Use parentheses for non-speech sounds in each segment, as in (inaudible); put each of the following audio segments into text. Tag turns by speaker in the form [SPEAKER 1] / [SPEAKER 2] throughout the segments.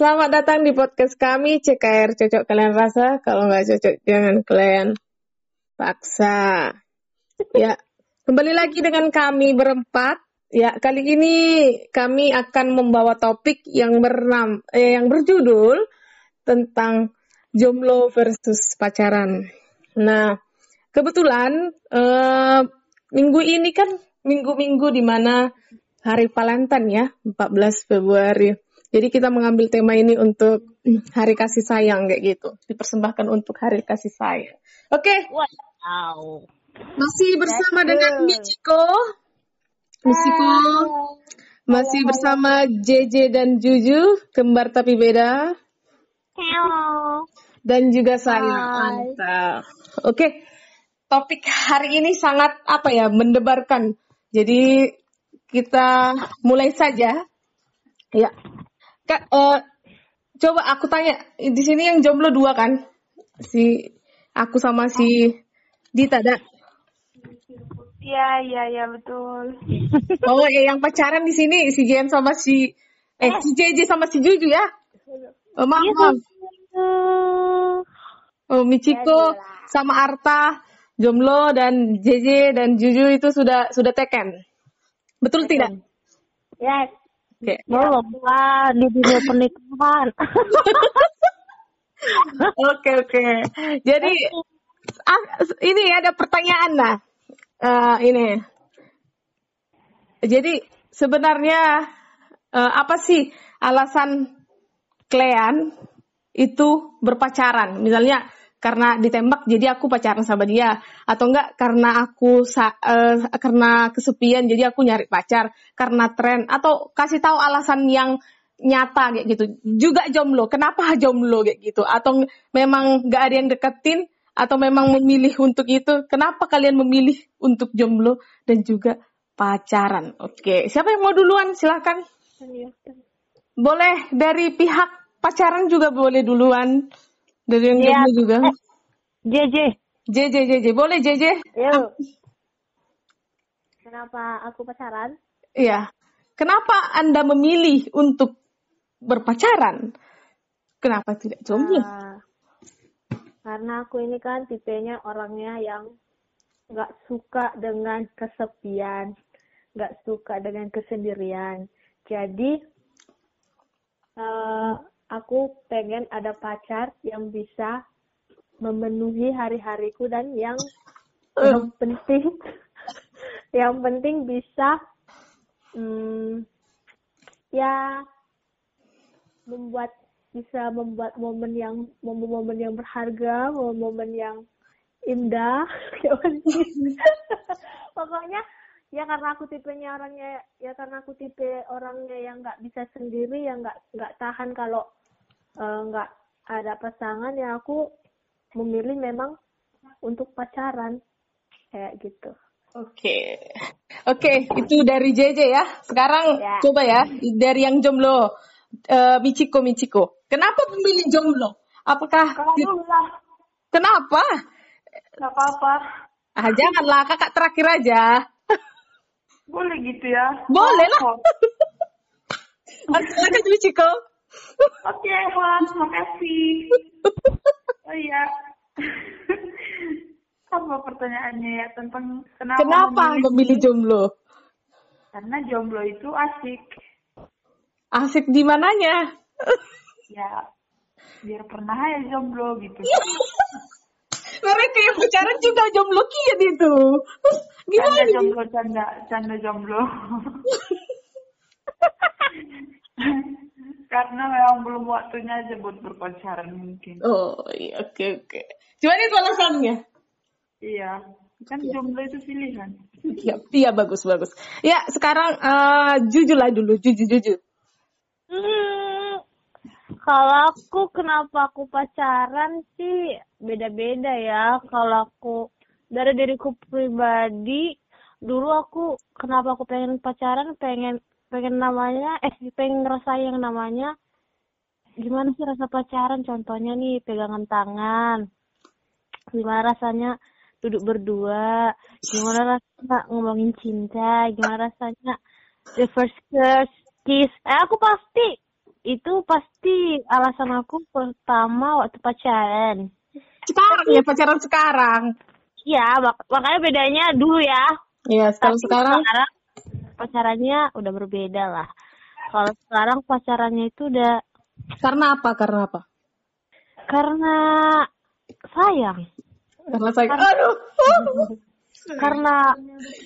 [SPEAKER 1] selamat datang di podcast kami CKR Cocok Kalian Rasa. Kalau nggak cocok jangan kalian paksa. Ya, kembali lagi dengan kami berempat. Ya, kali ini kami akan membawa topik yang bernam eh, yang berjudul tentang jomblo versus pacaran. Nah, kebetulan eh, minggu ini kan minggu-minggu di mana hari Valentine ya, 14 Februari. Jadi kita mengambil tema ini untuk hari kasih sayang kayak gitu. Dipersembahkan untuk hari kasih sayang. Oke. Okay.
[SPEAKER 2] Wow.
[SPEAKER 1] Masih bersama dengan Michiko. Michiko. Masih bersama JJ dan Juju, kembar tapi beda.
[SPEAKER 2] Hello.
[SPEAKER 1] Dan juga saya. Mantap. Oke. Okay. Topik hari ini sangat apa ya, mendebarkan. Jadi kita mulai saja. Ya, Kak, uh, coba aku tanya, di sini yang jomblo dua kan? Si aku sama si Dita, ada?
[SPEAKER 2] Iya, iya, iya betul.
[SPEAKER 1] Oh, ya yang pacaran di sini si Jen sama si eh si JJ sama si Juju ya? Oh, maaf,
[SPEAKER 2] Iya,
[SPEAKER 1] maaf. Oh,
[SPEAKER 2] Ya,
[SPEAKER 1] Michiko sama Arta jomblo dan JJ dan Juju itu sudah sudah teken. Betul tidak?
[SPEAKER 2] Yes.
[SPEAKER 1] Oke.
[SPEAKER 2] Belum lah di dunia pernikahan. (laughs)
[SPEAKER 1] Oke oke. Jadi ah, ini ada pertanyaan lah. Eh, ini. Jadi sebenarnya eh, apa sih alasan kalian itu berpacaran? Misalnya karena ditembak jadi aku pacaran sama dia atau enggak karena aku sa- eh, karena kesepian jadi aku nyari pacar karena tren atau kasih tahu alasan yang nyata kayak gitu. Juga jomblo. Kenapa (laughs) jomblo kayak gitu? Atau memang nggak ada yang deketin atau memang memilih untuk itu? Kenapa kalian memilih untuk jomblo dan juga pacaran? Oke siapa yang mau duluan? Silahkan boleh dari pihak pacaran juga boleh duluan dari yang
[SPEAKER 2] Iya.
[SPEAKER 1] jomblo juga
[SPEAKER 2] Eh. JJ.
[SPEAKER 1] JJ JJ boleh JJ
[SPEAKER 2] Yuk. Kenapa aku pacaran?
[SPEAKER 1] iya kenapa anda memilih untuk berpacaran kenapa tidak jomblo
[SPEAKER 2] Ah, karena aku ini kan tipenya orangnya yang nggak suka dengan kesepian, nggak suka dengan kesendirian. Jadi eh, aku pengen ada pacar yang bisa memenuhi hari-hariku dan yang yang penting (laughs) yang penting bisa hmm, ya membuat bisa membuat momen yang momen-momen yang berharga, momen-momen yang indah. Gimana (laughs) (laughs) sih? Pokoknya ya karena aku tipenya orangnya ya karena aku tipe orangnya yang nggak bisa sendiri yang nggak nggak tahan kalau eh, nggak ada pasangan ya aku memilih memang untuk pacaran kayak gitu.
[SPEAKER 1] Oke. Oke, itu dari JJ ya. Sekarang
[SPEAKER 2] Ya.
[SPEAKER 1] coba ya dari yang jomblo. Eh, Michiko Michiko. Kenapa memilih jomblo? Apakah kenapa?
[SPEAKER 2] nggak apa-apa.
[SPEAKER 1] Ah, janganlah kakak terakhir aja.
[SPEAKER 2] Boleh gitu ya?
[SPEAKER 1] Boleh lah. Silakan Michiko.
[SPEAKER 2] Oke, Wan, makasih. Oh iya. Apa pertanyaannya ya tentang kenapa,
[SPEAKER 1] Kenapa
[SPEAKER 2] memilih-
[SPEAKER 1] memilih jomblo?
[SPEAKER 2] Karena jomblo itu asik.
[SPEAKER 1] Asik di mananya?
[SPEAKER 2] Ya, biar pernah ya jomblo gitu.
[SPEAKER 1] Mereka yang pacaran juga jomblo kian itu.
[SPEAKER 2] Canda
[SPEAKER 1] Gimana?
[SPEAKER 2] jomblo, canda, canda jomblo. (laughs) Karena memang belum waktunya aja buat berpacaran mungkin.
[SPEAKER 1] Oh, iya, oke oke. Gimana itu alasannya?
[SPEAKER 2] Iya, kan jomblo itu pilihan.
[SPEAKER 1] Iya, iya bagus bagus. Ya sekarang eh jujur lah dulu, jujur jujur.
[SPEAKER 3] Hmm, kalau aku kenapa aku pacaran sih beda-beda ya. Kalau aku dari diriku pribadi dulu aku kenapa aku pengen pacaran pengen pengen namanya eh pengen ngerasain yang namanya gimana sih rasa pacaran contohnya nih pegangan tangan gimana rasanya duduk berdua gimana rasanya ngomongin cinta gimana rasanya the first kiss kiss eh aku pasti itu pasti alasan aku pertama waktu pacaran.
[SPEAKER 1] Sekarang ya pacaran sekarang.
[SPEAKER 3] Iya, mak- makanya bedanya dulu ya.
[SPEAKER 1] Iya, sekarang
[SPEAKER 3] Tapi
[SPEAKER 1] sekarang.
[SPEAKER 3] sekarang pacarannya udah berbeda lah. Kalau sekarang pacarannya itu udah
[SPEAKER 1] Karena apa? Karena apa?
[SPEAKER 3] karena sayang.
[SPEAKER 1] Karena saya. Aduh.
[SPEAKER 3] Karena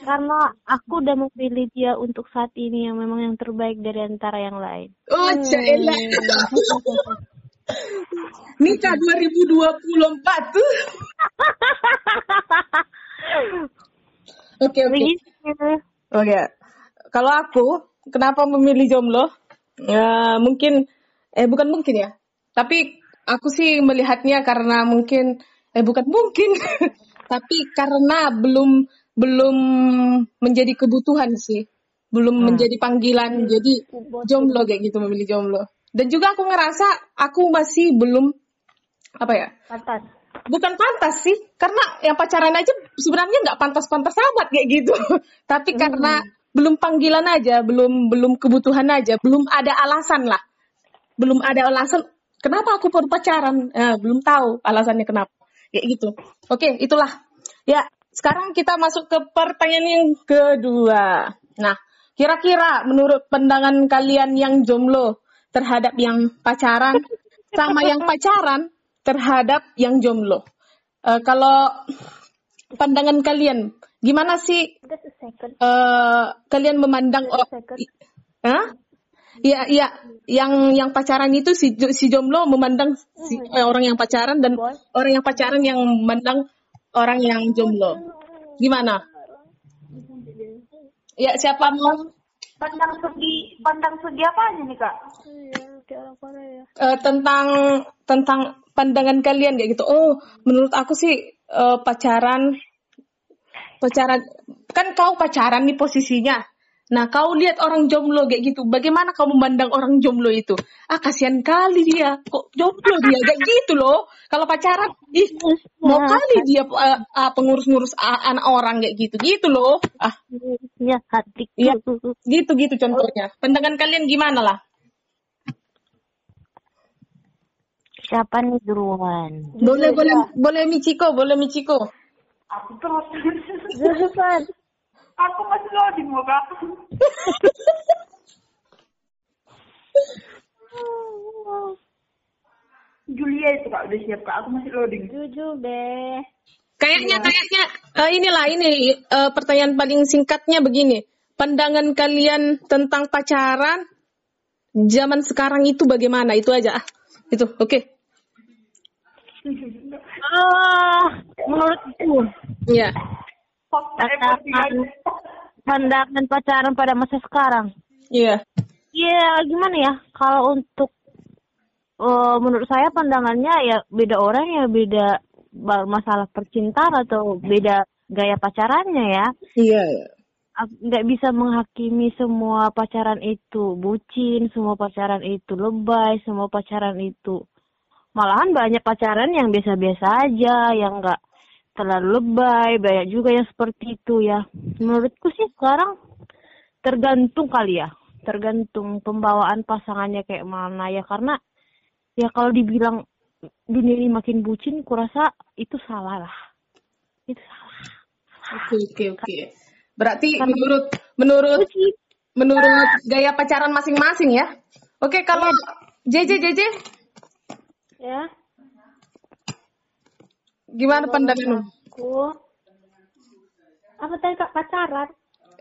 [SPEAKER 3] karena aku udah memilih dia untuk saat ini yang memang yang terbaik dari antara yang lain.
[SPEAKER 1] Oh, Cela. Nikah 2024 tuh. (laughs) Oke, oke. Oke. Kalau aku, kenapa memilih jomblo? Ya, mungkin, eh bukan mungkin ya. Tapi aku sih melihatnya karena mungkin, eh bukan mungkin. (laughs) Tapi karena belum belum menjadi kebutuhan sih. Belum menjadi panggilan. Jadi jomblo kayak gitu memilih jomblo. Dan juga aku ngerasa aku masih belum apa ya?
[SPEAKER 2] Pantas.
[SPEAKER 1] bukan pantas sih karena yang pacaran aja sebenarnya nggak pantas-pantas amat kayak gitu (laughs) tapi karena belum panggilan aja belum belum kebutuhan aja belum ada alasan lah. Belum ada alasan kenapa aku perlu pacaran? Eh, belum tahu alasannya kenapa. Kayak gitu. Oke itulah. Ya sekarang kita masuk ke pertanyaan yang kedua. Nah kira-kira menurut pandangan kalian yang jomblo terhadap yang pacaran sama yang pacaran terhadap yang jomblo. Eh, kalau pandangan kalian, gimana sih eh, kalian memandang oh, Hah? Iya, iya, yang yang pacaran itu si si jomblo memandang si, eh, orang yang pacaran dan
[SPEAKER 2] Boy.
[SPEAKER 1] orang yang pacaran yang memandang orang yang jomblo. Gimana? Ya, siapa mau
[SPEAKER 3] Pandang segi pandang segi apa aja nih kak?
[SPEAKER 1] Eh, tentang tentang pandangan kalian kayak gitu. Oh, menurut aku sih eh, pacaran pacaran kan kau pacaran nih posisinya. Nah, kau lihat orang jomblo kayak gitu. Bagaimana kau memandang orang jomblo itu? Ah, kasihan kali dia. Kok jomblo dia kayak gitu loh. Kalau pacaran, ih, mau kali dia eh, ah, pengurus-ngurus ah, anak orang kayak gitu. Gitu loh. Ah,
[SPEAKER 3] Ya hatiku.
[SPEAKER 1] Iya. gitu-gitu contohnya. Pandangan kalian gimana lah?
[SPEAKER 3] Siapa nih duluan?
[SPEAKER 1] Boleh, boleh, boleh Michiko, boleh Michiko.
[SPEAKER 4] Aku terus.
[SPEAKER 2] Jurusan.
[SPEAKER 4] aku masih loading muka. Julia itu kak udah siap kak. Aku masih loading.
[SPEAKER 2] Jujur deh.
[SPEAKER 1] Kayaknya kayaknya eh, inilah ini eh, pertanyaan paling singkatnya begini. Pandangan kalian tentang pacaran zaman sekarang itu bagaimana? Itu aja. ah. Itu, oke. (laughs)
[SPEAKER 3] Ah, menurutku
[SPEAKER 1] Iya.
[SPEAKER 3] pandangan pandangan pacaran pada masa sekarang.
[SPEAKER 1] Iya.
[SPEAKER 3] Iya, gimana ya? Kalau untuk eh, menurut saya pandangannya ya beda orang ya beda masalah percintaan atau beda gaya pacarannya ya.
[SPEAKER 1] Iya.
[SPEAKER 3] Ak- nggak bisa menghakimi semua pacaran itu bucin, semua pacaran itu lebay, semua pacaran itu malahan banyak pacaran yang biasa-biasa aja, yang nggak terlalu lebay, banyak juga yang seperti itu ya. Menurutku sih sekarang tergantung kali ya, tergantung pembawaan pasangannya kayak mana ya karena ya kalau dibilang dunia ini makin bucin, kurasa itu salah lah, itu salah.
[SPEAKER 1] Oke, oke, oke. Berarti menurut menurut menurut gaya pacaran masing-masing ya. Oke, kalau JJ JJ
[SPEAKER 2] Ya.
[SPEAKER 1] gimana pandanganmu?
[SPEAKER 2] Aku. Apa tadi kak pacaran?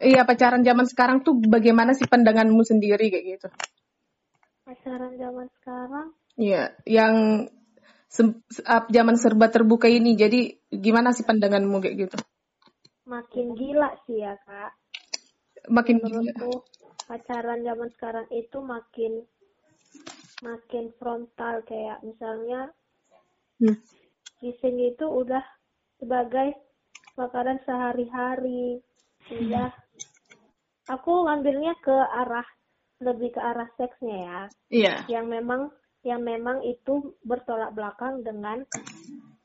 [SPEAKER 1] Iya, pacaran zaman sekarang tuh bagaimana sih pandanganmu sendiri kayak gitu?
[SPEAKER 2] Pacaran zaman sekarang.
[SPEAKER 1] Iya, yang se- zaman serba terbuka ini. Jadi gimana sih pandanganmu kayak gitu?
[SPEAKER 2] Makin gila sih ya kak.
[SPEAKER 1] Makin gila.
[SPEAKER 2] menurutku pacaran zaman sekarang itu makin makin frontal kayak misalnya
[SPEAKER 1] Hmm.
[SPEAKER 2] kissing itu udah sebagai makanan sehari-hari udah aku ngambilnya ke arah lebih ke arah seksnya ya
[SPEAKER 1] Iya.
[SPEAKER 2] yang memang yang memang itu bertolak belakang dengan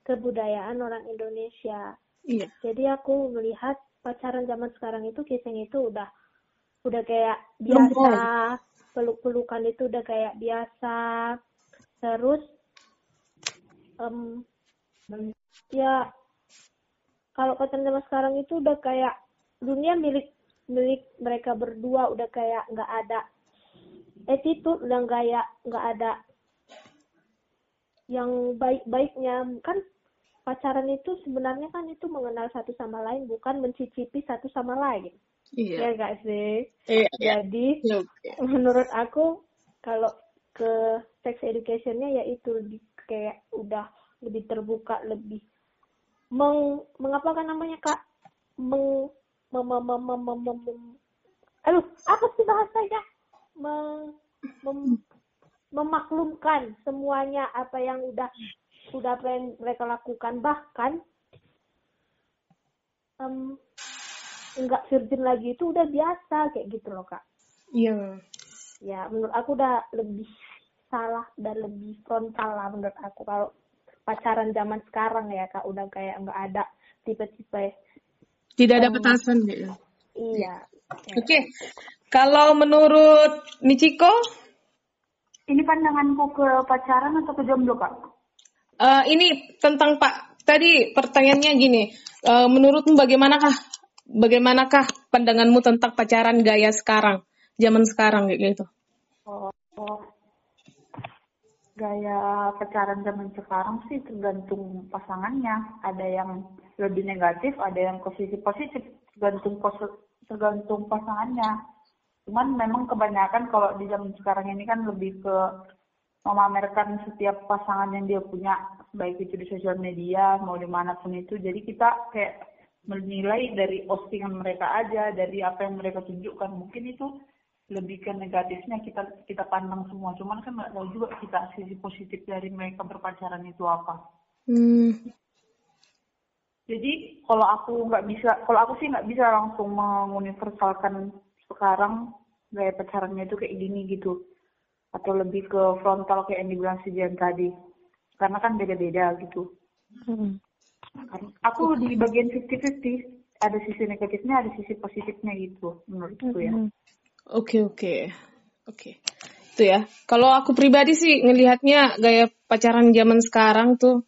[SPEAKER 2] kebudayaan orang Indonesia
[SPEAKER 1] Iya.
[SPEAKER 2] jadi aku melihat pacaran zaman sekarang itu kissing itu udah udah kayak biasa peluk-pelukan itu udah kayak biasa. Terus em, ya kalau pacaran zaman sekarang itu udah kayak dunia milik milik mereka berdua udah kayak nggak ada attitude udah kayak nggak ada yang baik-baiknya. Kan pacaran itu sebenarnya kan itu mengenal satu sama lain bukan mencicipi satu sama lain
[SPEAKER 1] Iya.
[SPEAKER 2] ya gak sih
[SPEAKER 1] Iya. iya.
[SPEAKER 2] jadi
[SPEAKER 1] Oke.
[SPEAKER 2] menurut aku kalau ke sex educationnya yaitu lebih kayak udah lebih terbuka lebih meng mengapa kan namanya kak meng mem, mem, mem, mem, mem, mem- mem- aduh apa sih bahasanya mem, mem- memaklumkan semuanya apa yang udah udah mereka lakukan bahkan em, nggak virgin lagi itu udah biasa kayak gitu loh kak
[SPEAKER 1] Iya.
[SPEAKER 2] ya menurut aku udah lebih salah dan lebih frontal lah menurut aku kalau pacaran zaman sekarang ya kak udah kayak nggak ada tipe-tipe
[SPEAKER 1] Tidak ada
[SPEAKER 2] Em,
[SPEAKER 1] batasan gitu.
[SPEAKER 2] iya
[SPEAKER 1] Oke. Kalau menurut Michiko,
[SPEAKER 4] Ini pandanganku ke pacaran atau ke jomblo, Kak?
[SPEAKER 1] eh, ini tentang Pak. Tadi pertanyaannya gini, eh, menurutmu bagaimanakah bagaimanakah pandanganmu tentang pacaran gaya sekarang, zaman sekarang gitu?
[SPEAKER 4] Oh. Gaya pacaran zaman sekarang sih tergantung pasangannya. Ada yang lebih negatif, ada yang positif positif, tergantung pos- tergantung pasangannya. Cuman memang kebanyakan kalau di zaman sekarang ini kan lebih ke memamerkan setiap pasangan yang dia punya, baik itu di sosial media, mau di mana pun itu. Jadi kita kayak menilai dari postingan mereka aja, dari apa yang mereka tunjukkan. Mungkin itu lebih ke negatifnya kita kita pandang semua. Cuman kan nggak tahu juga kita sisi positif dari mereka berpacaran itu apa.
[SPEAKER 1] Hmm.
[SPEAKER 4] Jadi kalau aku nggak bisa, kalau aku sih nggak bisa langsung menguniversalkan sekarang gaya pacarannya itu kayak gini gitu, atau lebih ke frontal kayak yang dibilang si Jan tadi, karena kan beda-beda gitu. Kan- Aku di bagian 50-50, ada sisi negatifnya, ada sisi positifnya gitu, menurutku ya.
[SPEAKER 1] Oke oke oke itu ya. Kalau aku pribadi sih ngelihatnya gaya pacaran zaman sekarang tuh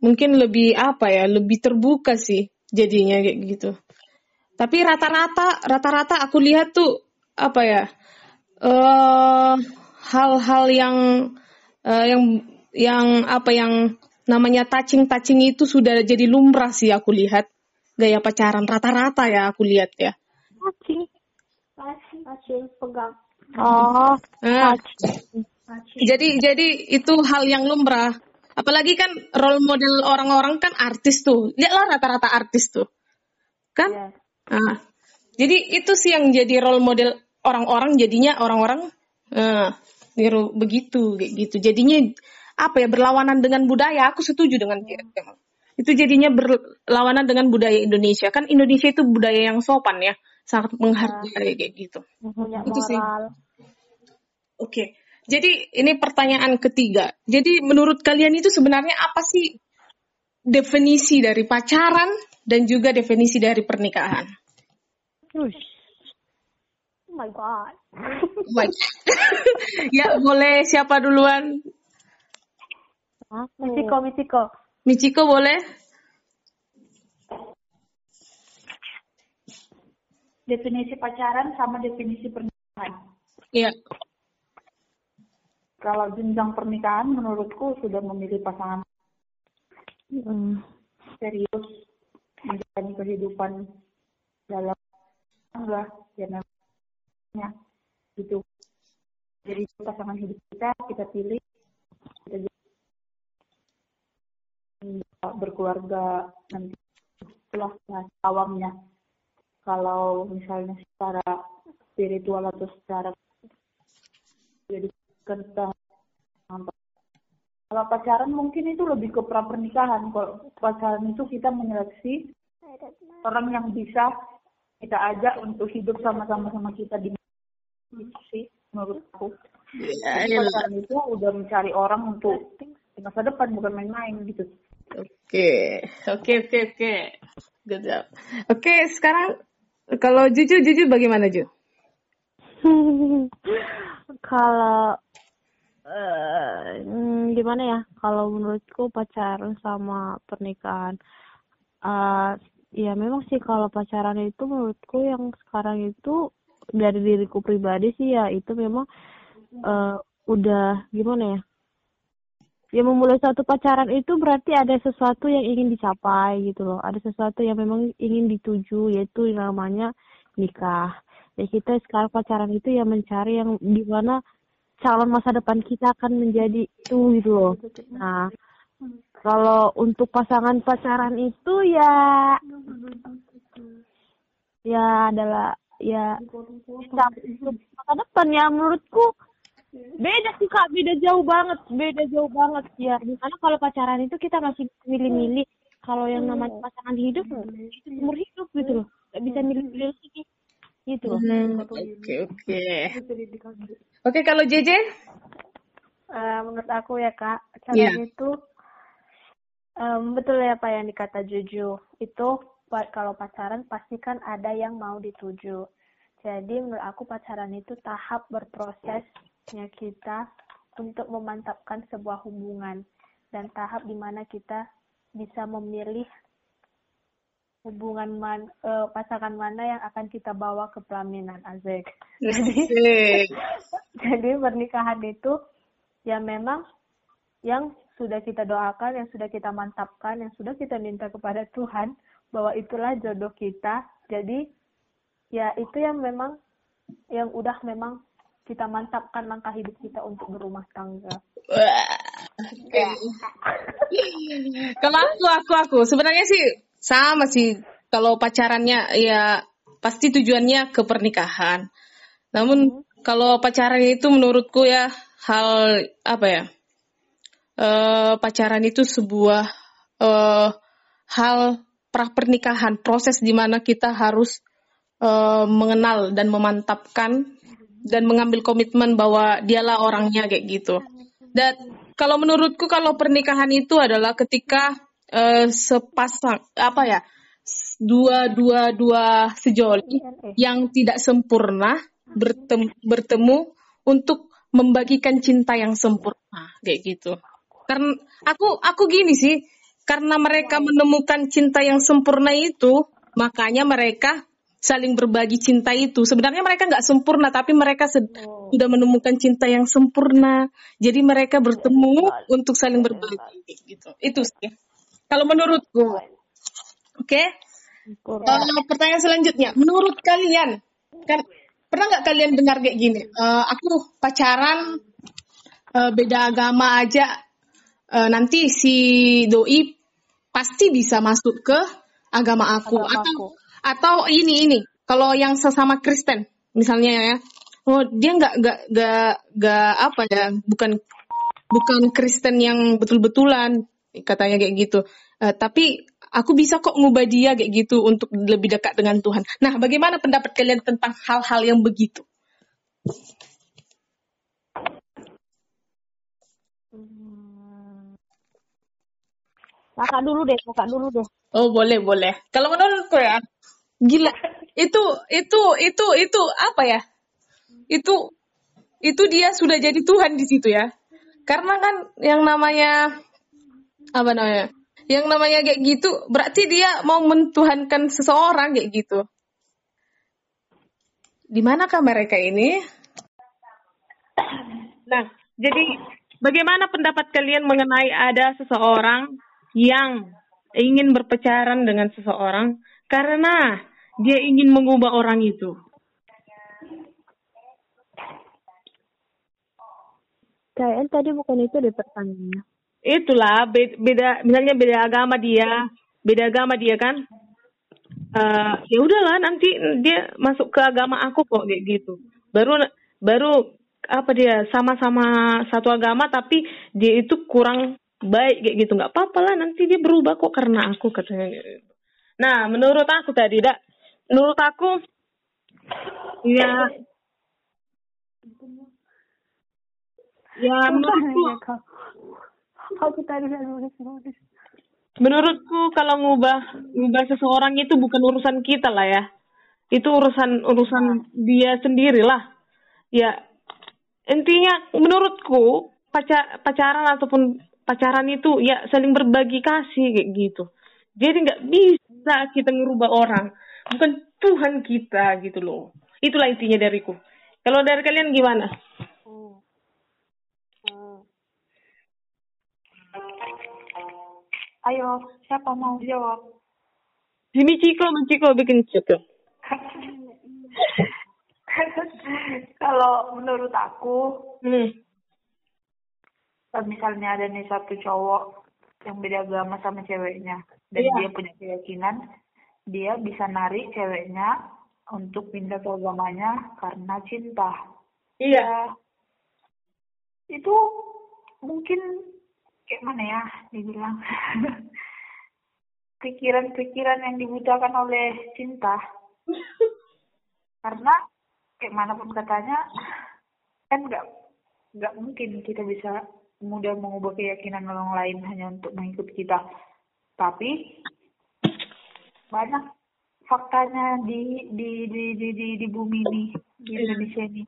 [SPEAKER 1] mungkin lebih apa ya, lebih terbuka sih jadinya kayak gitu. Tapi rata-rata rata-rata aku lihat tuh apa ya eh hal-hal yang eh, yang yang apa yang namanya touching touching itu sudah jadi lumrah sih aku lihat gaya pacaran rata-rata ya aku lihat ya.
[SPEAKER 3] Cacing.
[SPEAKER 2] Acing pegang
[SPEAKER 3] Oh,
[SPEAKER 1] Nah,
[SPEAKER 3] cacing.
[SPEAKER 1] Jadi jadi itu hal yang lumrah. Apalagi kan role model orang-orang kan artis tuh. Lihatlah rata-rata artis tuh. Kan? Nah, jadi itu sih yang jadi role model orang-orang jadinya orang-orang eh niru begitu kayak gitu. Jadinya apa ya berlawanan dengan budaya. Aku setuju dengan dia. Itu jadinya berlawanan dengan budaya Indonesia. Kan Indonesia itu budaya yang sopan ya, sangat menghargai kayak gitu.
[SPEAKER 2] punya
[SPEAKER 1] Itu sih. Oke, jadi ini pertanyaan ketiga. Jadi menurut kalian itu sebenarnya apa sih definisi dari pacaran dan juga definisi dari pernikahan?
[SPEAKER 2] Oh my god
[SPEAKER 1] Baik. (laughs) ya boleh siapa duluan?
[SPEAKER 3] Aku.
[SPEAKER 2] Misiko Misiko
[SPEAKER 1] Michiko boleh?
[SPEAKER 4] Definisi pacaran sama definisi pernikahan.
[SPEAKER 1] Iya.
[SPEAKER 4] Kalau jenjang pernikahan menurutku sudah memilih pasangan
[SPEAKER 3] Mm.
[SPEAKER 4] serius menjalani kehidupan dalam tangga ya namanya gitu jadi pasangan hidup kita kita pilih kita jadi berkeluarga nanti bahasa awamnya kalau misalnya secara spiritual atau secara jadi kita kalau pacaran mungkin itu lebih ke pra pernikahan. Kalau pacaran itu kita menyeleksi orang yang bisa kita ajak untuk hidup sama-sama sama kita di sih menurut aku. Jadi pacaran itu udah mencari orang untuk masa depan bukan main-main gitu.
[SPEAKER 1] Oke, oke, oke, oke. Good job. Oke, sekarang kalau Juju, Juju bagaimana Ju? (laughs)
[SPEAKER 3] kalau eh hmm, gimana ya? Kalau menurutku pacaran sama pernikahan eh ya memang sih kalau pacaran itu menurutku yang sekarang itu dari diriku pribadi sih ya itu memang eh udah gimana ya? Ya memulai suatu pacaran itu berarti ada sesuatu yang ingin dicapai gitu loh. Ada sesuatu yang memang ingin dituju yaitu namanya nikah. Ya kita sekarang pacaran itu ya mencari yang di mana calon masa depan kita akan menjadi itu gitu loh. Nah, kalau untuk pasangan pacaran itu ya ya adalah ya untuk masa depan ya menurutku beda sih kak beda jauh banget beda jauh banget ya di mana kalau pacaran itu kita masih milih-milih kalau yang namanya pasangan hidup itu umur hidup gitu loh nggak bisa milih-milih lagi gitu loh
[SPEAKER 1] Hmm, Oke oke. Oke kalau JJ?
[SPEAKER 2] Eh, menurut aku ya kak, pacaran
[SPEAKER 1] Iya.
[SPEAKER 2] itu em, betul ya Pak yang dikata Juju. Itu kalau pacaran pasti kan ada yang mau dituju. Jadi menurut aku pacaran itu tahap berprosesnya kita untuk memantapkan sebuah hubungan dan tahap di mana kita bisa memilih hubungan man, eh, pasangan mana yang akan kita bawa ke pelaminan Azek.
[SPEAKER 1] Asik. (laughs)
[SPEAKER 2] Jadi pernikahan itu ya memang yang sudah kita doakan, yang sudah kita mantapkan, yang sudah kita minta kepada Tuhan bahwa itulah jodoh kita. Jadi ya itu yang memang yang udah memang kita mantapkan langkah hidup kita untuk berumah tangga.
[SPEAKER 1] Kalau aku, aku, aku sebenarnya sih sama sih. Kalau pacarannya ya pasti tujuannya ke pernikahan. Namun kalau pacaran itu menurutku ya hal apa ya? eh pacaran itu sebuah eh hal pra pernikahan, proses di mana kita harus eh, mengenal dan memantapkan dan mengambil komitmen bahwa dialah orangnya kayak gitu. Dan kalau menurutku kalau pernikahan itu adalah ketika eh, sepasang apa ya dua dua dua sejoli yang tidak sempurna bertemu, bertemu untuk membagikan cinta yang sempurna kayak gitu. Karena aku aku gini sih, karena mereka menemukan cinta yang sempurna itu, makanya mereka saling berbagi cinta itu. Sebenarnya mereka nggak sempurna, tapi mereka sed- sudah menemukan cinta yang sempurna. Jadi mereka bertemu untuk saling berbagi gitu. Itu sih. Kalau menurutku. Oke. Eh, pertanyaan selanjutnya, menurut kalian, kan pernah nggak kalian dengar kayak gini? Eh, aku pacaran eh, beda agama aja, eh, nanti si doi pasti bisa masuk ke agama aku atau atau ini ini kalau yang sesama Kristen misalnya ya, oh dia nggak nggak nggak nggak apa ya, bukan bukan Kristen yang betul-betulan katanya kayak gitu. Eh, tapi aku bisa kok ngubah dia kayak gitu untuk lebih dekat dengan Tuhan. Nah, bagaimana pendapat kalian tentang hal-hal yang begitu?
[SPEAKER 3] kakak dulu deh kakak dulu deh
[SPEAKER 1] Oh, boleh, boleh. Kalau menurutku ya, gila. Itu itu itu itu apa ya? Itu itu dia sudah jadi Tuhan di situ ya. Karena kan yang namanya apa namanya? Yang namanya kayak gitu berarti dia mau mentuhankan seseorang kayak gitu. Di manakah mereka ini? Nah, jadi bagaimana pendapat kalian mengenai ada seseorang yang ingin berpacaran dengan seseorang karena dia ingin mengubah orang itu?
[SPEAKER 3] kayaknya tadi bukan itu deh pertanyaannya
[SPEAKER 1] Itulah be- beda misalnya beda agama dia, beda agama dia kan. Eh ya udahlah nanti dia masuk ke agama aku kok kayak gitu. Baru baru apa dia sama-sama satu agama tapi dia itu kurang baik kayak gitu nggak apa-apa lah nanti dia berubah kok karena aku katanya gitu. Nah menurut aku tadi dak menurut aku ya ya menurutku
[SPEAKER 2] Aku tadi udah nulis-nulis.
[SPEAKER 1] menurutku kalau ngubah ngubah seseorang itu bukan urusan kita lah ya. Itu urusan urusan dia sendiri lah ya intinya menurutku pacar pacaran ataupun pacaran itu ya saling berbagi kasih kayak gitu. Jadi nggak bisa kita ngerubah orang bukan Tuhan kita gitu loh itulah intinya dariku kalau dari kalian gimana
[SPEAKER 3] Hmm. Hmm.
[SPEAKER 4] Ayo, siapa mau jawab?
[SPEAKER 1] Jimmy Ciko Ciko bikin Ciko (laughs)
[SPEAKER 4] Kalau menurut aku,
[SPEAKER 1] hmm.
[SPEAKER 4] misalnya ada nih satu cowok yang beda agama sama ceweknya dan
[SPEAKER 1] Iya.
[SPEAKER 4] dia punya keyakinan, dia bisa narik ceweknya untuk pindah ke agamanya karena cinta.
[SPEAKER 1] iya.
[SPEAKER 4] Ya, itu mungkin kayak mana ya dibilang (laughs) pikiran-pikiran yang dibutakan oleh cinta. Karena kayak mana pun katanya kan nggak nggak mungkin kita bisa mudah mengubah keyakinan orang lain hanya untuk mengikut kita. Tapi banyak faktanya di di di di di, di bumi ini di Indonesia ini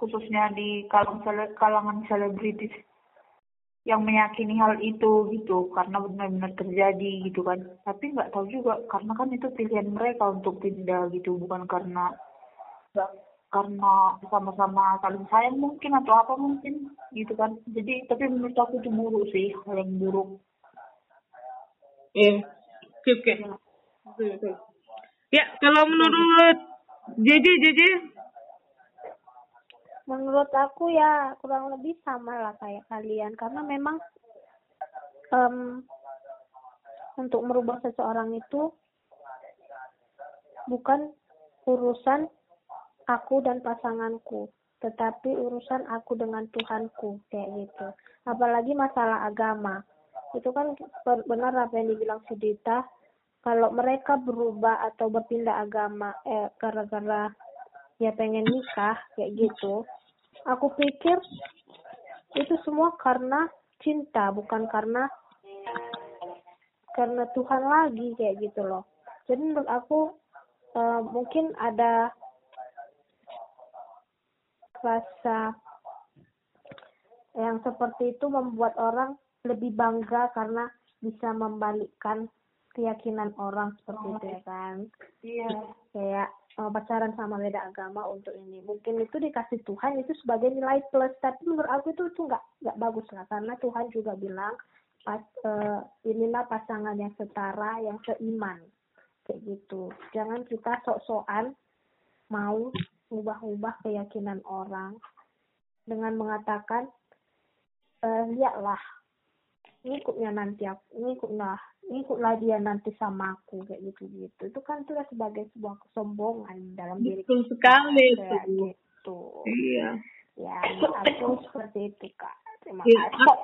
[SPEAKER 4] khususnya di kalangan sele- kalangan selebritis yang meyakini hal itu gitu. Karena benar-benar terjadi gitu kan. Tapi nggak tahu juga karena kan itu pilihan mereka untuk pindah gitu. Bukan karena karena sama-sama saling sayang mungkin atau apa mungkin gitu kan. Jadi tapi menurut aku itu buruk sih hal yang buruk.
[SPEAKER 1] Iya. Oke oke Betul, ya kalau menurut JJ JJ
[SPEAKER 2] Menurut aku ya kurang lebih sama lah kayak kalian karena memang em, untuk merubah seseorang itu bukan urusan aku dan pasanganku, tetapi urusan aku dengan Tuhanku kayak gitu. Apalagi masalah agama. Itu kan benar apa yang dibilang Sudita, kalau mereka berubah atau berpindah agama eh gara-gara ya pengen nikah kayak gitu aku pikir itu semua karena cinta bukan karena karena Tuhan lagi kayak gitu loh. Jadi menurut aku eh, mungkin ada rasa yang seperti itu membuat orang lebih bangga karena bisa membalikkan keyakinan orang seperti itu ya kan?
[SPEAKER 4] Iya.
[SPEAKER 2] Kayak eh, pacaran sama beda agama untuk ini. Mungkin itu dikasih Tuhan itu sebagai nilai plus. Tapi menurut aku itu itu nggak nggak bagus lah. Karena Tuhan juga bilang pas eh, inilah pasangan yang setara yang seiman. Kayak gitu. Jangan kita sok-sokan mau ubah-ubah keyakinan orang dengan mengatakan eh, lihatlah ngikutnya nanti aku ngikutlah ngikutlah dia nanti sama aku kayak gitu gitu itu kan sudah sebagai sebuah kesombongan dalam diri
[SPEAKER 1] betul sekali
[SPEAKER 2] kayak
[SPEAKER 1] itu
[SPEAKER 2] gitu.
[SPEAKER 1] Iya.
[SPEAKER 2] Ya (coughs) aku seperti itu kak. Terima
[SPEAKER 1] Iya.
[SPEAKER 2] kasih.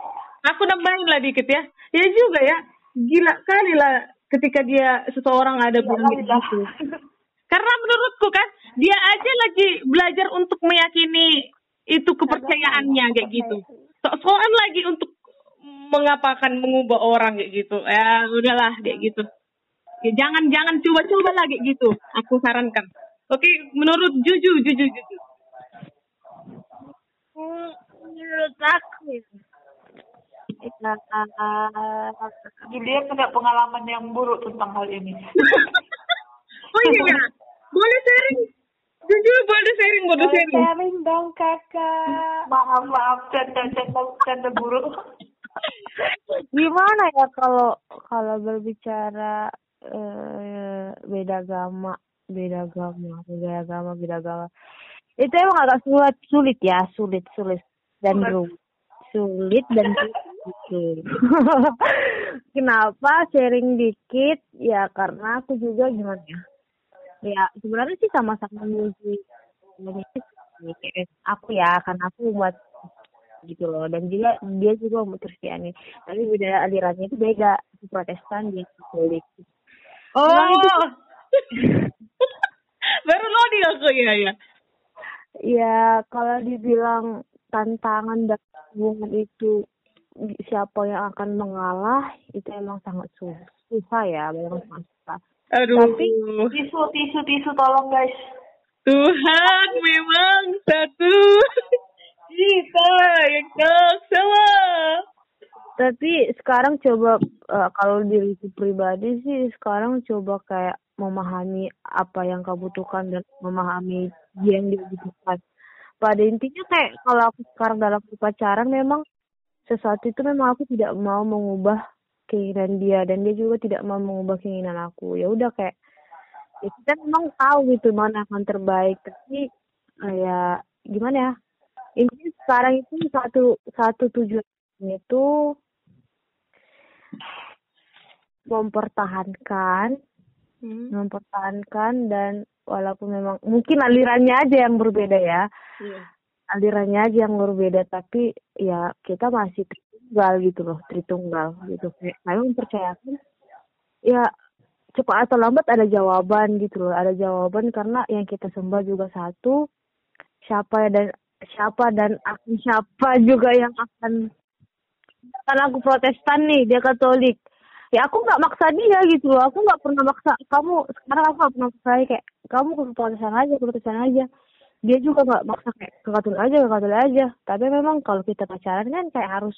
[SPEAKER 1] Aku nambahin lah dikit ya. Ya juga ya. Gila kali lah ketika dia seseorang ada
[SPEAKER 4] Iya,
[SPEAKER 1] bilang gitu. Karena menurutku kan dia aja lagi belajar untuk meyakini itu kepercayaannya kayak gitu. Sok-sokan lagi untuk mengapakan mengubah orang kayak gitu? Ya udahlah kayak gitu. Ya, jangan jangan coba-coba lah kayak gitu. Aku sarankan. Oke menurut Juju Juju Juju.
[SPEAKER 3] Menurut aku ya eh,
[SPEAKER 4] punya pengalaman yang buruk tentang hal ini. (laughs)
[SPEAKER 1] Oh iya ya boleh sharing? Juju boleh sharing boleh
[SPEAKER 2] Boleh
[SPEAKER 1] sharing.
[SPEAKER 2] sharing dong kakak.
[SPEAKER 4] Maaf maaf canda canda canda buruk
[SPEAKER 3] gimana ya kalau kalau berbicara eh, beda agama beda agama beda agama beda agama. Itu emang agak sulit sulit ya sulit sulit dan rumit. Sulit dan sulit (laughs) kenapa sharing dikit? Ya karena aku juga gimana ya? Ya sebenarnya sih sama-sama musik aku ya karena aku buat gitu loh. Dan juga dia juga umat Kristiani. Tapi beda alirannya itu beda. Protestan dia Katolik.
[SPEAKER 1] Oh!
[SPEAKER 3] Nah, itu- (laughs)
[SPEAKER 1] baru loading aku ya ya
[SPEAKER 3] ya kalau dibilang tantangan dan hubungan itu siapa yang akan mengalah itu emang sangat susah susah ya memang sangat susah.
[SPEAKER 1] Aduh.
[SPEAKER 3] Tapi-
[SPEAKER 4] tisu tisu tisu tolong guys.
[SPEAKER 1] Tuhan memang satu kita yang sama.
[SPEAKER 3] Tapi sekarang coba eh, kalau diriku pribadi sih sekarang coba kayak memahami apa yang kau butuhkan dan memahami dia yang dia butuhkan. Pada intinya kayak kalau aku sekarang dalam pacaran memang sesuatu itu memang aku tidak mau mengubah keinginan dia dan dia juga tidak mau mengubah keinginan aku. Ya udah kayak ya kita memang tahu gitu mana akan terbaik tapi eh, ya gimana ya intinya sekarang itu satu satu tujuan itu mempertahankan
[SPEAKER 1] Hmm.
[SPEAKER 3] mempertahankan dan walaupun memang mungkin alirannya aja yang berbeda ya
[SPEAKER 1] Iya.
[SPEAKER 3] alirannya aja yang berbeda tapi ya kita masih tritunggal gitu loh tritunggal gitu saya mempercayakan ya cepat atau lambat ada jawaban gitu loh ada jawaban karena yang kita sembah juga satu siapa dan siapa dan akan siapa juga yang akan karena aku protestan nih dia katolik. Ya aku nggak maksa dia gitu loh. Aku nggak pernah maksa kamu. Sekarang aku nggak pernah maksa kayak kamu ke protestan aja ke protestan aja. Dia juga nggak maksa kayak ke katolik aja ke katolik aja. Tapi memang kalau kita pacaran kan kayak harus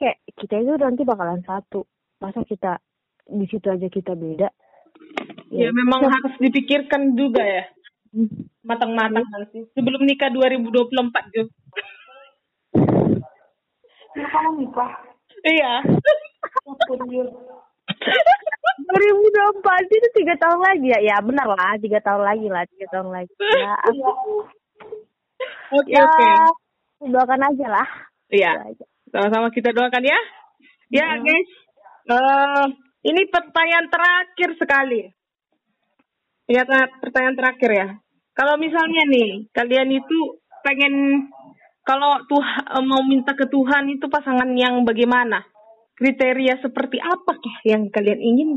[SPEAKER 3] kayak kita itu nanti bakalan satu. Masa kita di situ aja kita beda?
[SPEAKER 1] Ya memang harus dipikirkan juga ya. Matang-matang nanti. Sebelum nikah 2024 Jo.
[SPEAKER 4] Kamu nikah.
[SPEAKER 1] Iya.
[SPEAKER 4] Ampun, Jul.
[SPEAKER 3] 2024 itu tiga tahun lagi ya ya benar lah tiga tahun lagi lah tiga tahun lagi (laughs) ya
[SPEAKER 1] Oke
[SPEAKER 3] ya
[SPEAKER 1] oke.
[SPEAKER 3] doakan aja lah
[SPEAKER 1] Iya. Sama-sama kita doakan ya. Ya guys. Eh ini pertanyaan terakhir sekali. Ya ta- pertanyaan terakhir ya. Kalau misalnya nih kalian itu pengen kalau Tuhan mau minta ke Tuhan itu pasangan yang bagaimana? Kriteria seperti apakah yang kalian ingin?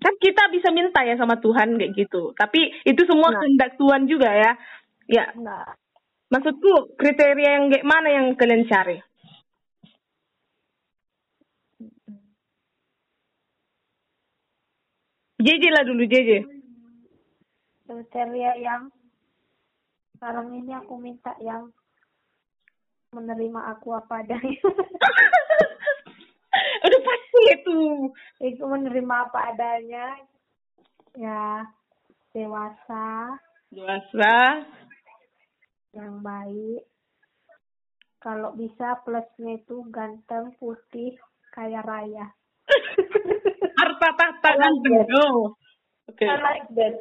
[SPEAKER 1] Kan kita bisa minta ya sama Tuhan kayak gitu. Tapi itu semua
[SPEAKER 3] Nah.
[SPEAKER 1] kehendak Tuhan juga ya. Ya,
[SPEAKER 3] nah
[SPEAKER 1] Maksudku kriteria yang kayak mana yang kalian cari? JJ lah dulu JJ.
[SPEAKER 2] Kriteria yang sekarang ini aku minta yang menerima aku apa adanya. (laughs)
[SPEAKER 1] Udah pasti itu.
[SPEAKER 2] itu menerima apa adanya. Ya, dewasa,
[SPEAKER 1] Dewasa.
[SPEAKER 2] yang baik. Kalau bisa plusnya itu ganteng, putih, kaya raya. (laughs)
[SPEAKER 1] Harta tahta ganteng. Oke.
[SPEAKER 2] I like that.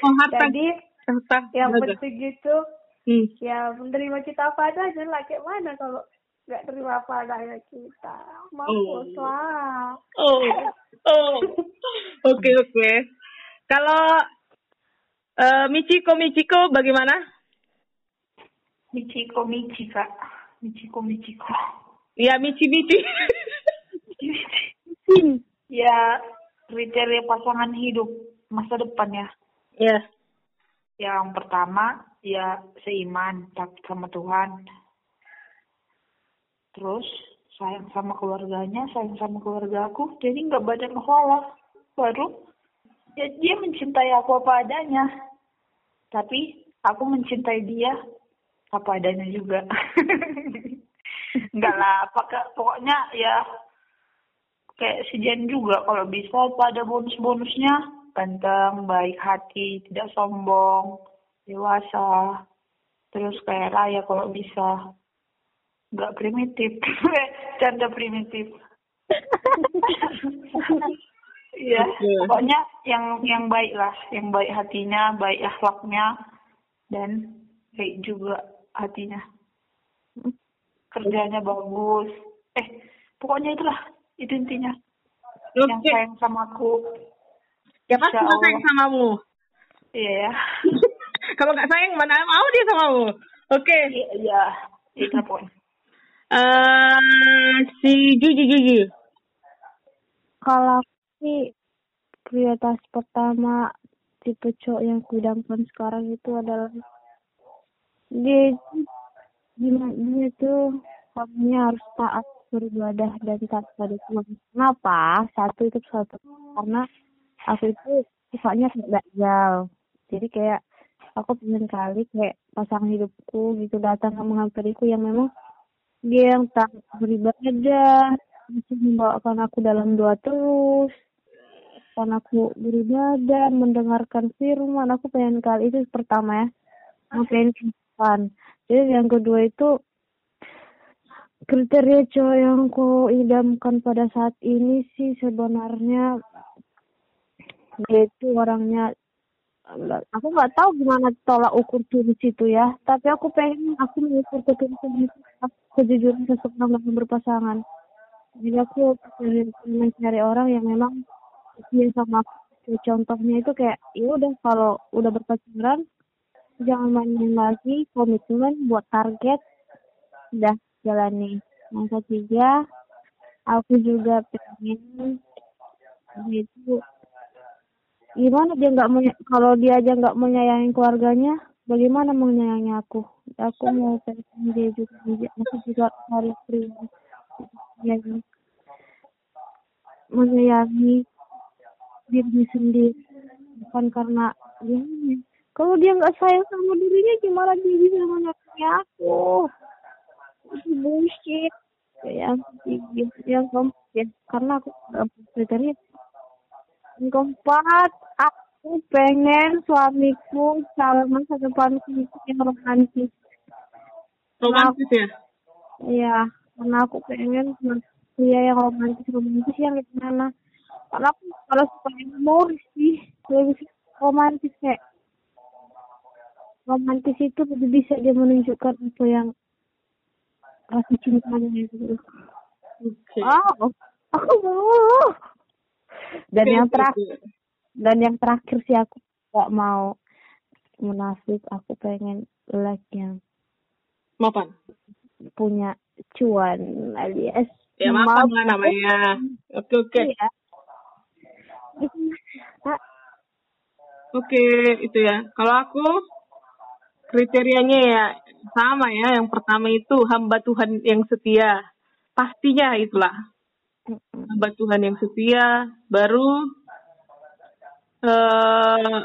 [SPEAKER 1] Oh,
[SPEAKER 2] Jadi
[SPEAKER 1] tahta.
[SPEAKER 2] yang penting itu
[SPEAKER 1] Hmm.
[SPEAKER 2] ya menerima kita apa adanya lah kayak mana kalau nggak terima apa adanya kita mampus
[SPEAKER 1] Oh.
[SPEAKER 2] lah
[SPEAKER 1] Oh. Oh. (laughs) Oke oke. Kalau eh, Michiko Michiko bagaimana?
[SPEAKER 4] Michiko, Michi, Kak. Michiko, Michiko.
[SPEAKER 1] Ya Michi Michi. (laughs)
[SPEAKER 4] ya, kriteria pasangan hidup masa depan ya.
[SPEAKER 1] ya.
[SPEAKER 4] Yang pertama, ya seiman takut sama Tuhan. Terus sayang sama keluarganya, sayang sama keluarga aku. Jadi nggak banyak masalah. Baru ya dia mencintai aku apa adanya. Tapi aku mencintai dia apa adanya juga. (laughs) Enggak lah, pakai pokoknya ya kayak si Jen juga kalau bisa pada bonus-bonusnya ganteng, baik hati, tidak sombong, dewasa, terus kayak raya kalau bisa, nggak primitif, (laughs) canda primitif. (laughs) Iya, pokoknya yang yang baik lah, yang baik hatinya, baik akhlaknya, dan baik juga hatinya. Kerjanya bagus. Eh, pokoknya itulah, itu intinya. Yang
[SPEAKER 1] Oke.
[SPEAKER 4] sayang sama aku.
[SPEAKER 1] Ya pasti
[SPEAKER 4] Insya
[SPEAKER 1] lah sayang
[SPEAKER 4] Allah.
[SPEAKER 1] samamu.
[SPEAKER 4] Iya ya. (laughs)
[SPEAKER 1] Kalau nggak sayang mana mau dia samamu. Oke.
[SPEAKER 4] Iya, iya. Itu pokoknya.
[SPEAKER 1] Eh si Juji Juji.
[SPEAKER 3] kalau sih prioritas pertama tipe cowok yang kuidamkan sekarang itu adalah dia dia, dia itu orangnya harus taat beribadah dan taat pada Tuhan. Kenapa? Satu itu satu karena aku itu sifatnya dajjal. Jadi kayak aku pengen kali kayak pasangan hidupku gitu datang menghampiriku yang memang dia yang tak beribadah masih membawakan aku dalam doa terus kan aku beribadah mendengarkan firman. Aku pengen kali itu pertama ya. Pengen kehidupan. Jadi yang kedua itu kriteria cowok yang ku idamkan pada saat ini sih sebenarnya dia itu orangnya aku nggak tahu gimana tolak ukur tulis itu ya. Tapi aku pengen aku mengukur ketulusan itu kejujuran seseorang dalam berpasangan. Jadi aku mencari orang yang memang dia sama aku. Contohnya itu kayak ya udah kalau udah berpacaran jangan main-main lagi komitmen buat target udah jalani yang ketiga aku juga pengen itu gimana dia nggak mau kalau dia aja nggak menyayangi keluarganya bagaimana menyayangi aku aku mau pengen dia juga aku juga harus pria yang menyayangi diri sendiri bukan karena dia kalau dia nggak sayang sama dirinya gimana dia bisa menyayangi aku itu bullshit yang yang keempat ya karena aku kriteria yang keempat, aku pengen suamiku calon masa depanku yang romantis.
[SPEAKER 1] Romantis ya?
[SPEAKER 3] Iya, karena aku pengen pria yang romantis romantis yang gimana? Karena aku kalau suka humoris sih, lebih romantis kayak romantis itu lebih bisa dia menunjukkan apa yang rasa cintanya gitu.
[SPEAKER 1] Oke.
[SPEAKER 3] Wow, aku mau dan yang terakhir dan yang terakhir sih aku gak mau munafik aku pengen like yang
[SPEAKER 1] mapan?
[SPEAKER 3] punya cuan alias
[SPEAKER 1] ya mapan lah namanya. Oke oke.
[SPEAKER 3] Iya.
[SPEAKER 1] oke itu ya. Kalau aku kriterianya ya sama ya. Yang pertama itu hamba Tuhan yang setia. Pastinya itulah hamba Tuhan yang setia baru uh,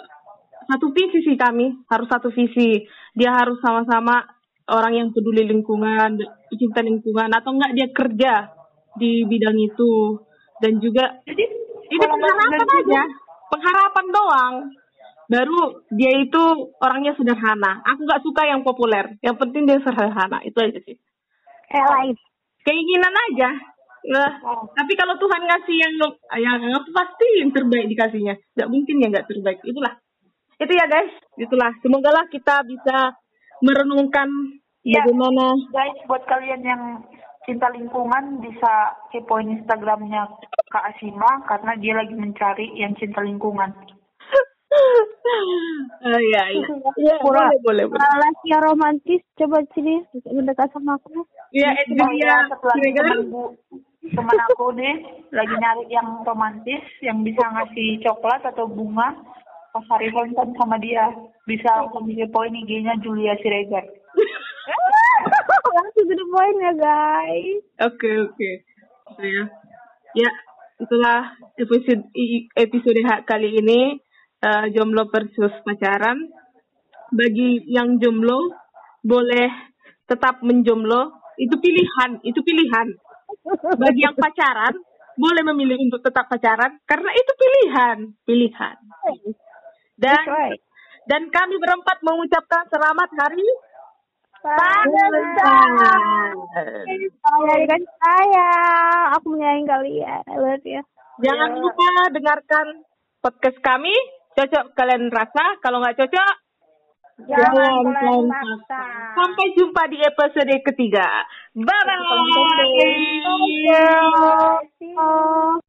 [SPEAKER 1] satu visi sih kami harus satu visi. Dia harus sama-sama orang yang peduli lingkungan cinta lingkungan atau enggak dia kerja di bidang itu. Dan juga
[SPEAKER 4] Jadi,
[SPEAKER 1] ini pengharapan aja. pengharapan doang. Baru dia itu orangnya sederhana. Aku nggak suka yang populer. Yang penting dia sederhana. Itu aja sih.
[SPEAKER 3] Kayak lain.
[SPEAKER 1] Keinginan aja Nah, oh. tapi kalau Tuhan ngasih yang yang pasti yang terbaik dikasihnya. Gak mungkin ya nggak terbaik. Itulah. Itu ya guys. Itulah. Semoga lah kita bisa merenungkan ya, bagaimana.
[SPEAKER 4] Guys, buat kalian yang cinta lingkungan bisa kepoin Instagramnya Kak Asima karena dia lagi mencari yang cinta lingkungan. (laughs)
[SPEAKER 1] oh, iya, iya. Ya, boleh, boleh, boleh.
[SPEAKER 3] Laki yang romantis, coba sini mendekat sama aku.
[SPEAKER 1] Iya, itu dia.
[SPEAKER 4] Teman temen aku deh lagi nyari yang romantis yang bisa ngasih coklat atau bunga. Pas hari Valentine sama dia bisa langsung di poin IG-nya Julia Siregar. (laughs)
[SPEAKER 3] Langsung di poin ya guys.
[SPEAKER 1] Oke okay, oke. Okay. ya. Ya itulah episode episode kali ini uh, jomblo versus pacaran. Bagi yang jomblo boleh tetap menjomblo. Itu pilihan itu pilihan bagi yang pacaran boleh memilih untuk tetap pacaran karena itu pilihan, pilihan. Dan dan kami berempat mengucapkan selamat hari
[SPEAKER 3] Valentine. Menyayangi saya, aku menyayangi kalian, ya.
[SPEAKER 1] Jangan lupa dengarkan podcast kami. Cocok kalian rasa, kalau nggak cocok
[SPEAKER 3] Jangan
[SPEAKER 1] pelan Sampai jumpa di episode ketiga. Bye bye.